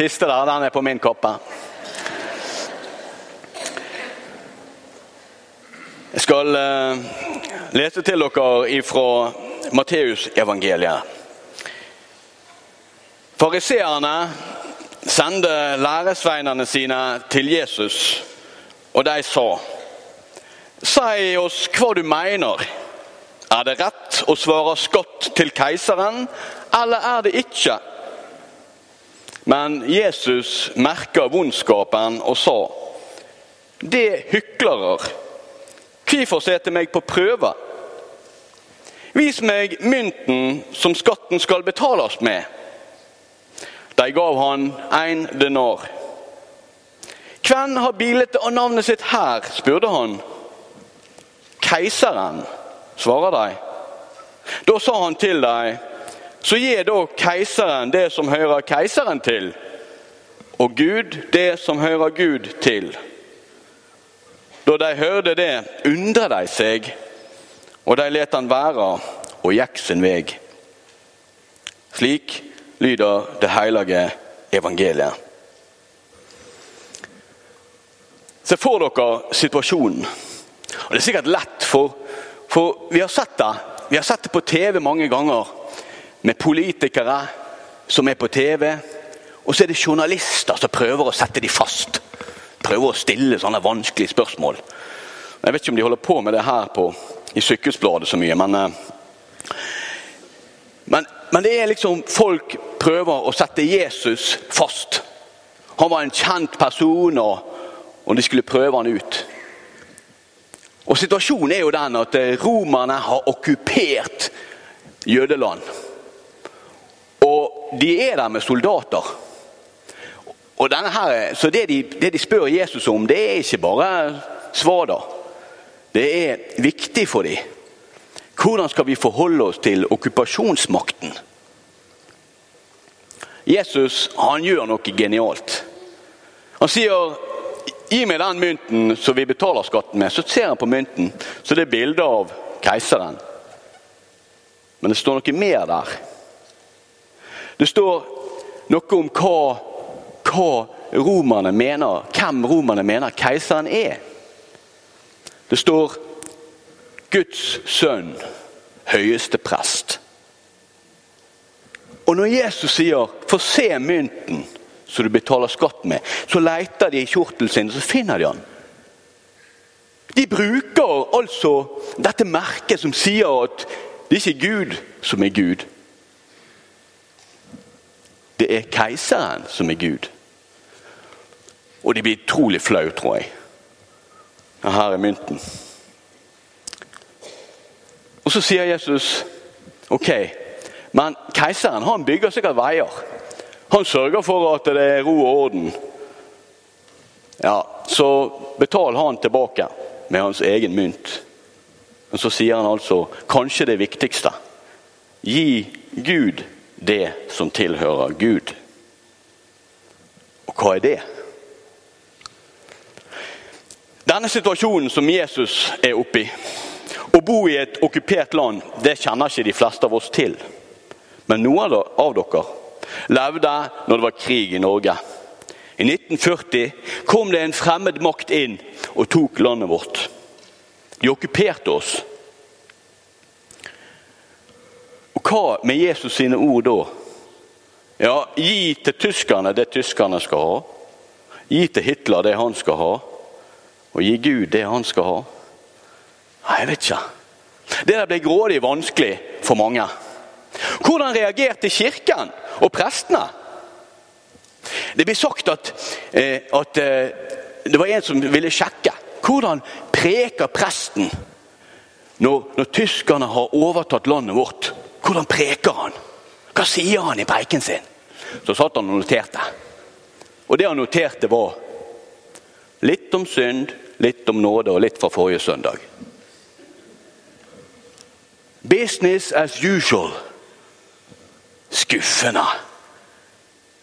Siste der, den er på min koppe. Jeg skal eh, lese til dere fra Matteusevangeliet. Fariseerne sendte læresveinene sine til Jesus, og de sa Si oss hva du mener. Er det rett å svare skatt til keiseren, eller er det ikke? Men Jesus merka vondskapen og sa, Det hyklere, hvorfor setter meg på prøve? Vis meg mynten som skatten skal betales med. De gav han en denar. Hvem har bildet av navnet sitt her? spurte han. Keiseren, svarer de. Da sa han til dem, så gi da keiseren det som hører keiseren til, og Gud det som hører Gud til. Da de hørte det, undret de seg, og de let han være og gikk sin vei. Slik lyder det hellige evangeliet. Se for dere situasjonen. Og Det er sikkert lett, for, for vi har sett det. Vi har sett det på TV mange ganger. Med politikere som er på TV. Og så er det journalister som prøver å sette dem fast. Prøver å stille sånne vanskelige spørsmål. Jeg vet ikke om de holder på med det her på, i Sykehusbladet så mye, men, eh, men, men det er liksom Folk prøver å sette Jesus fast. Han var en kjent person, og, og de skulle prøve han ut. Og Situasjonen er jo den at eh, romerne har okkupert Jødeland. Og de er der med soldater. Og denne her, så det de, det de spør Jesus om, det er ikke bare svar, da. Det er viktig for dem. Hvordan skal vi forholde oss til okkupasjonsmakten? Jesus han gjør noe genialt. Han sier Gi meg den mynten som vi betaler skatten med. Så ser han på mynten, så det er bilde av keiseren. Men det står noe mer der. Det står noe om hva, hva romerne mener, hvem romerne mener keiseren er. Det står Guds sønn, høyeste prest. Og når Jesus sier 'få se mynten', som du betaler skatt med. Så leter de i kjortelen sin, og så finner de han. De bruker altså dette merket som sier at det er ikke Gud som er Gud. Det er keiseren som er Gud. Og de blir utrolig flau, tror jeg. Her er mynten. Og så sier Jesus ok, men keiseren han bygger sikkert veier. Han sørger for at det er ro og orden. Ja, Så betal han tilbake med hans egen mynt. Men så sier han altså kanskje det viktigste. Gi Gud det som tilhører Gud. Og hva er det? Denne situasjonen som Jesus er oppe i, å bo i et okkupert land, det kjenner ikke de fleste av oss til. Men noen av dere levde når det var krig i Norge. I 1940 kom det en fremmed makt inn og tok landet vårt. De okkuperte oss. Og hva med Jesus sine ord da? Ja, gi til tyskerne det tyskerne skal ha. Gi til Hitler det han skal ha. Og gi Gud det han skal ha. Nei, jeg vet ikke. Det der ble grådig vanskelig for mange. Hvordan reagerte Kirken og prestene? Det blir sagt at, eh, at eh, det var en som ville sjekke. Hvordan preker presten når, når tyskerne har overtatt landet vårt? Hvordan preker han? Hva sier han i preken sin? Så satt han og noterte. Og det han noterte, var litt om synd, litt om nåde og litt fra forrige søndag. Business as usual skuffende.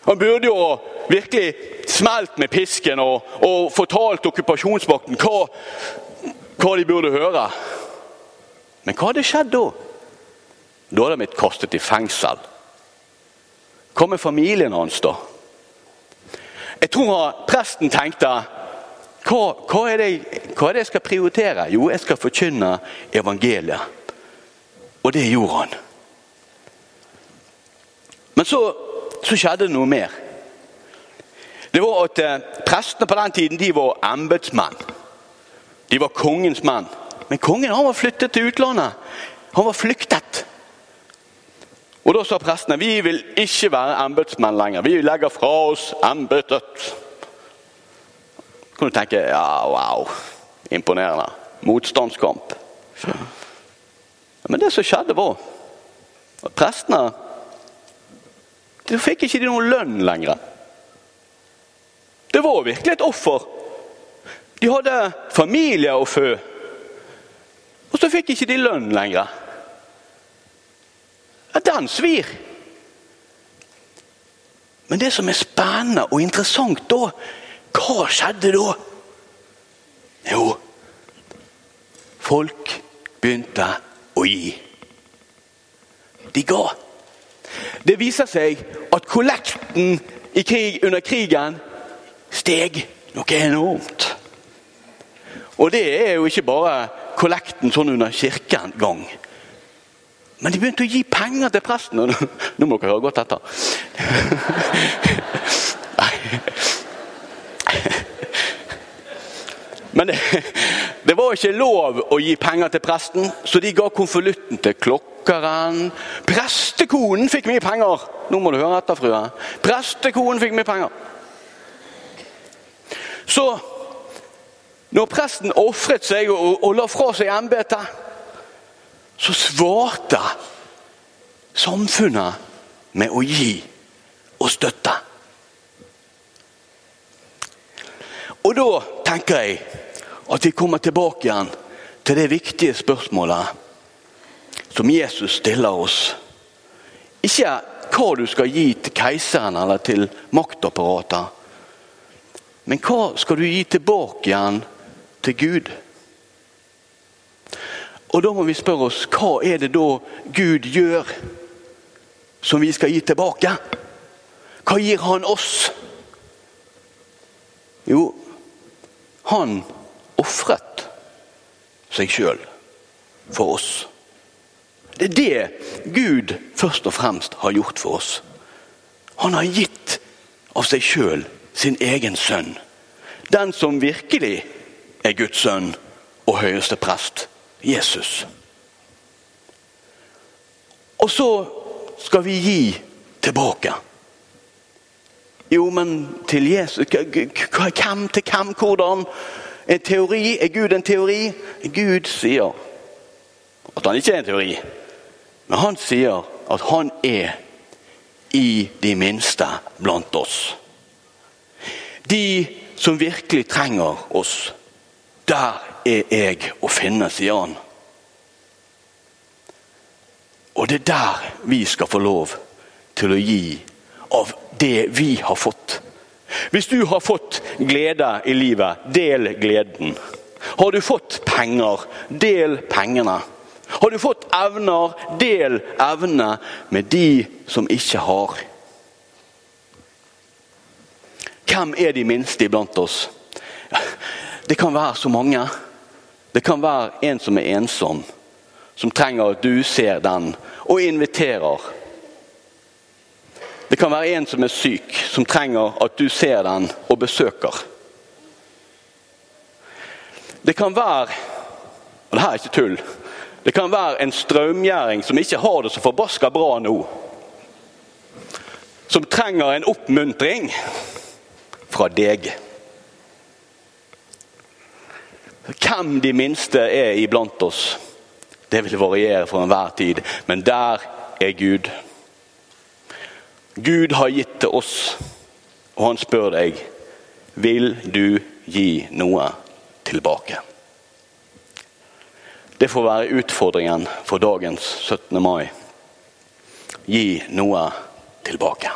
Han burde jo virkelig smelt med pisken og, og fortalt okkupasjonsmakten hva, hva, de burde høre. Men hva hadde skjedd da? Da er de blitt kastet i fengsel. Hva med familien hans, da? Jeg tror presten tenkte hva, hva, er det, hva, er det, jeg skal prioritere? Jo, jeg skal forkynne evangeliet. Og det gjorde han. Men så, så skjedde det noe mer. Det var at eh, Prestene på den tiden de var embetsmenn. De var kongens menn. Men kongen han var flyttet til utlandet. Han var flyktet. Og Da sa prestene vi vil ikke være embetsmenn lenger. Vi legger fra oss embetet. kan du tenke ja, wow, imponerende. Motstandskamp. Men det som skjedde, var at prestene de fikk ikke de noen lønn lenger. Det var virkelig et offer. De hadde familie å fø. Og så fikk ikke de lønn lenger. Den svir. Men det som er spennende og interessant da, hva skjedde da? Jo, folk begynte å gi. De ga. Det viser seg at kollekten krig, under krigen steg noe enormt. Og det er jo ikke bare kollekten sånn under kirkegang. Men de begynte å gi penger til presten. Nå må dere høre godt etter. Men det, det, var ikke lov å gi penger til presten, så de ga konvolutten til klokkeren. Prestekonen fikk mye penger! Nå må du høre etter, frue. Prestekonen fikk mye penger. Så når presten ofret seg og, og la fra seg embetet så svarte samfunnet med å gi og støtte. Og da tenker jeg at vi kommer tilbake igjen til det viktige spørsmålet som Jesus stiller oss. Ikke hva du skal gi til keiseren eller til maktapparatet. Men hva skal du gi tilbake igjen til Gud? Og da må vi spørre oss hva er det da Gud gjør som vi skal gi tilbake? Hva gir han oss? Jo, han ofret seg sjøl for oss. Det er det Gud først og fremst har gjort for oss. Han har gitt av seg sjøl sin egen sønn. Den som virkelig er Guds sønn og høyeste prest. Jesus. Og så skal vi gi tilbake. Jo, men til Jesus Hvem til hvem? Hvordan? En teori? Er Gud en teori? Gud sier at han ikke er en teori. Men han sier at han er i de minste blant oss. De som virkelig trenger oss. Der er jeg å finne, sier han. Og det er der vi skal få lov til å gi av det vi har fått. Hvis du har fått glede i livet, del gleden. Har du fått penger, del pengene. Har du fått evner, del evnene med de som ikke har. Hvem er de minste iblant oss? Det kan være så mange. Det kan være en som er ensom, som trenger at du ser den og inviterer. Det kan være en som er syk, som trenger at du ser den og besøker. Det kan være og det her er ikke tull, det kan være en strømgjæring som ikke har det så forbaska bra nå. Som trenger en oppmuntring fra deg. Hvem de minste er iblant oss, det vil variere for enhver tid. Men der er Gud. Gud har gitt til oss, og han spør deg vil du gi noe tilbake. Det får være utfordringen for dagens 17. mai. Gi noe tilbake.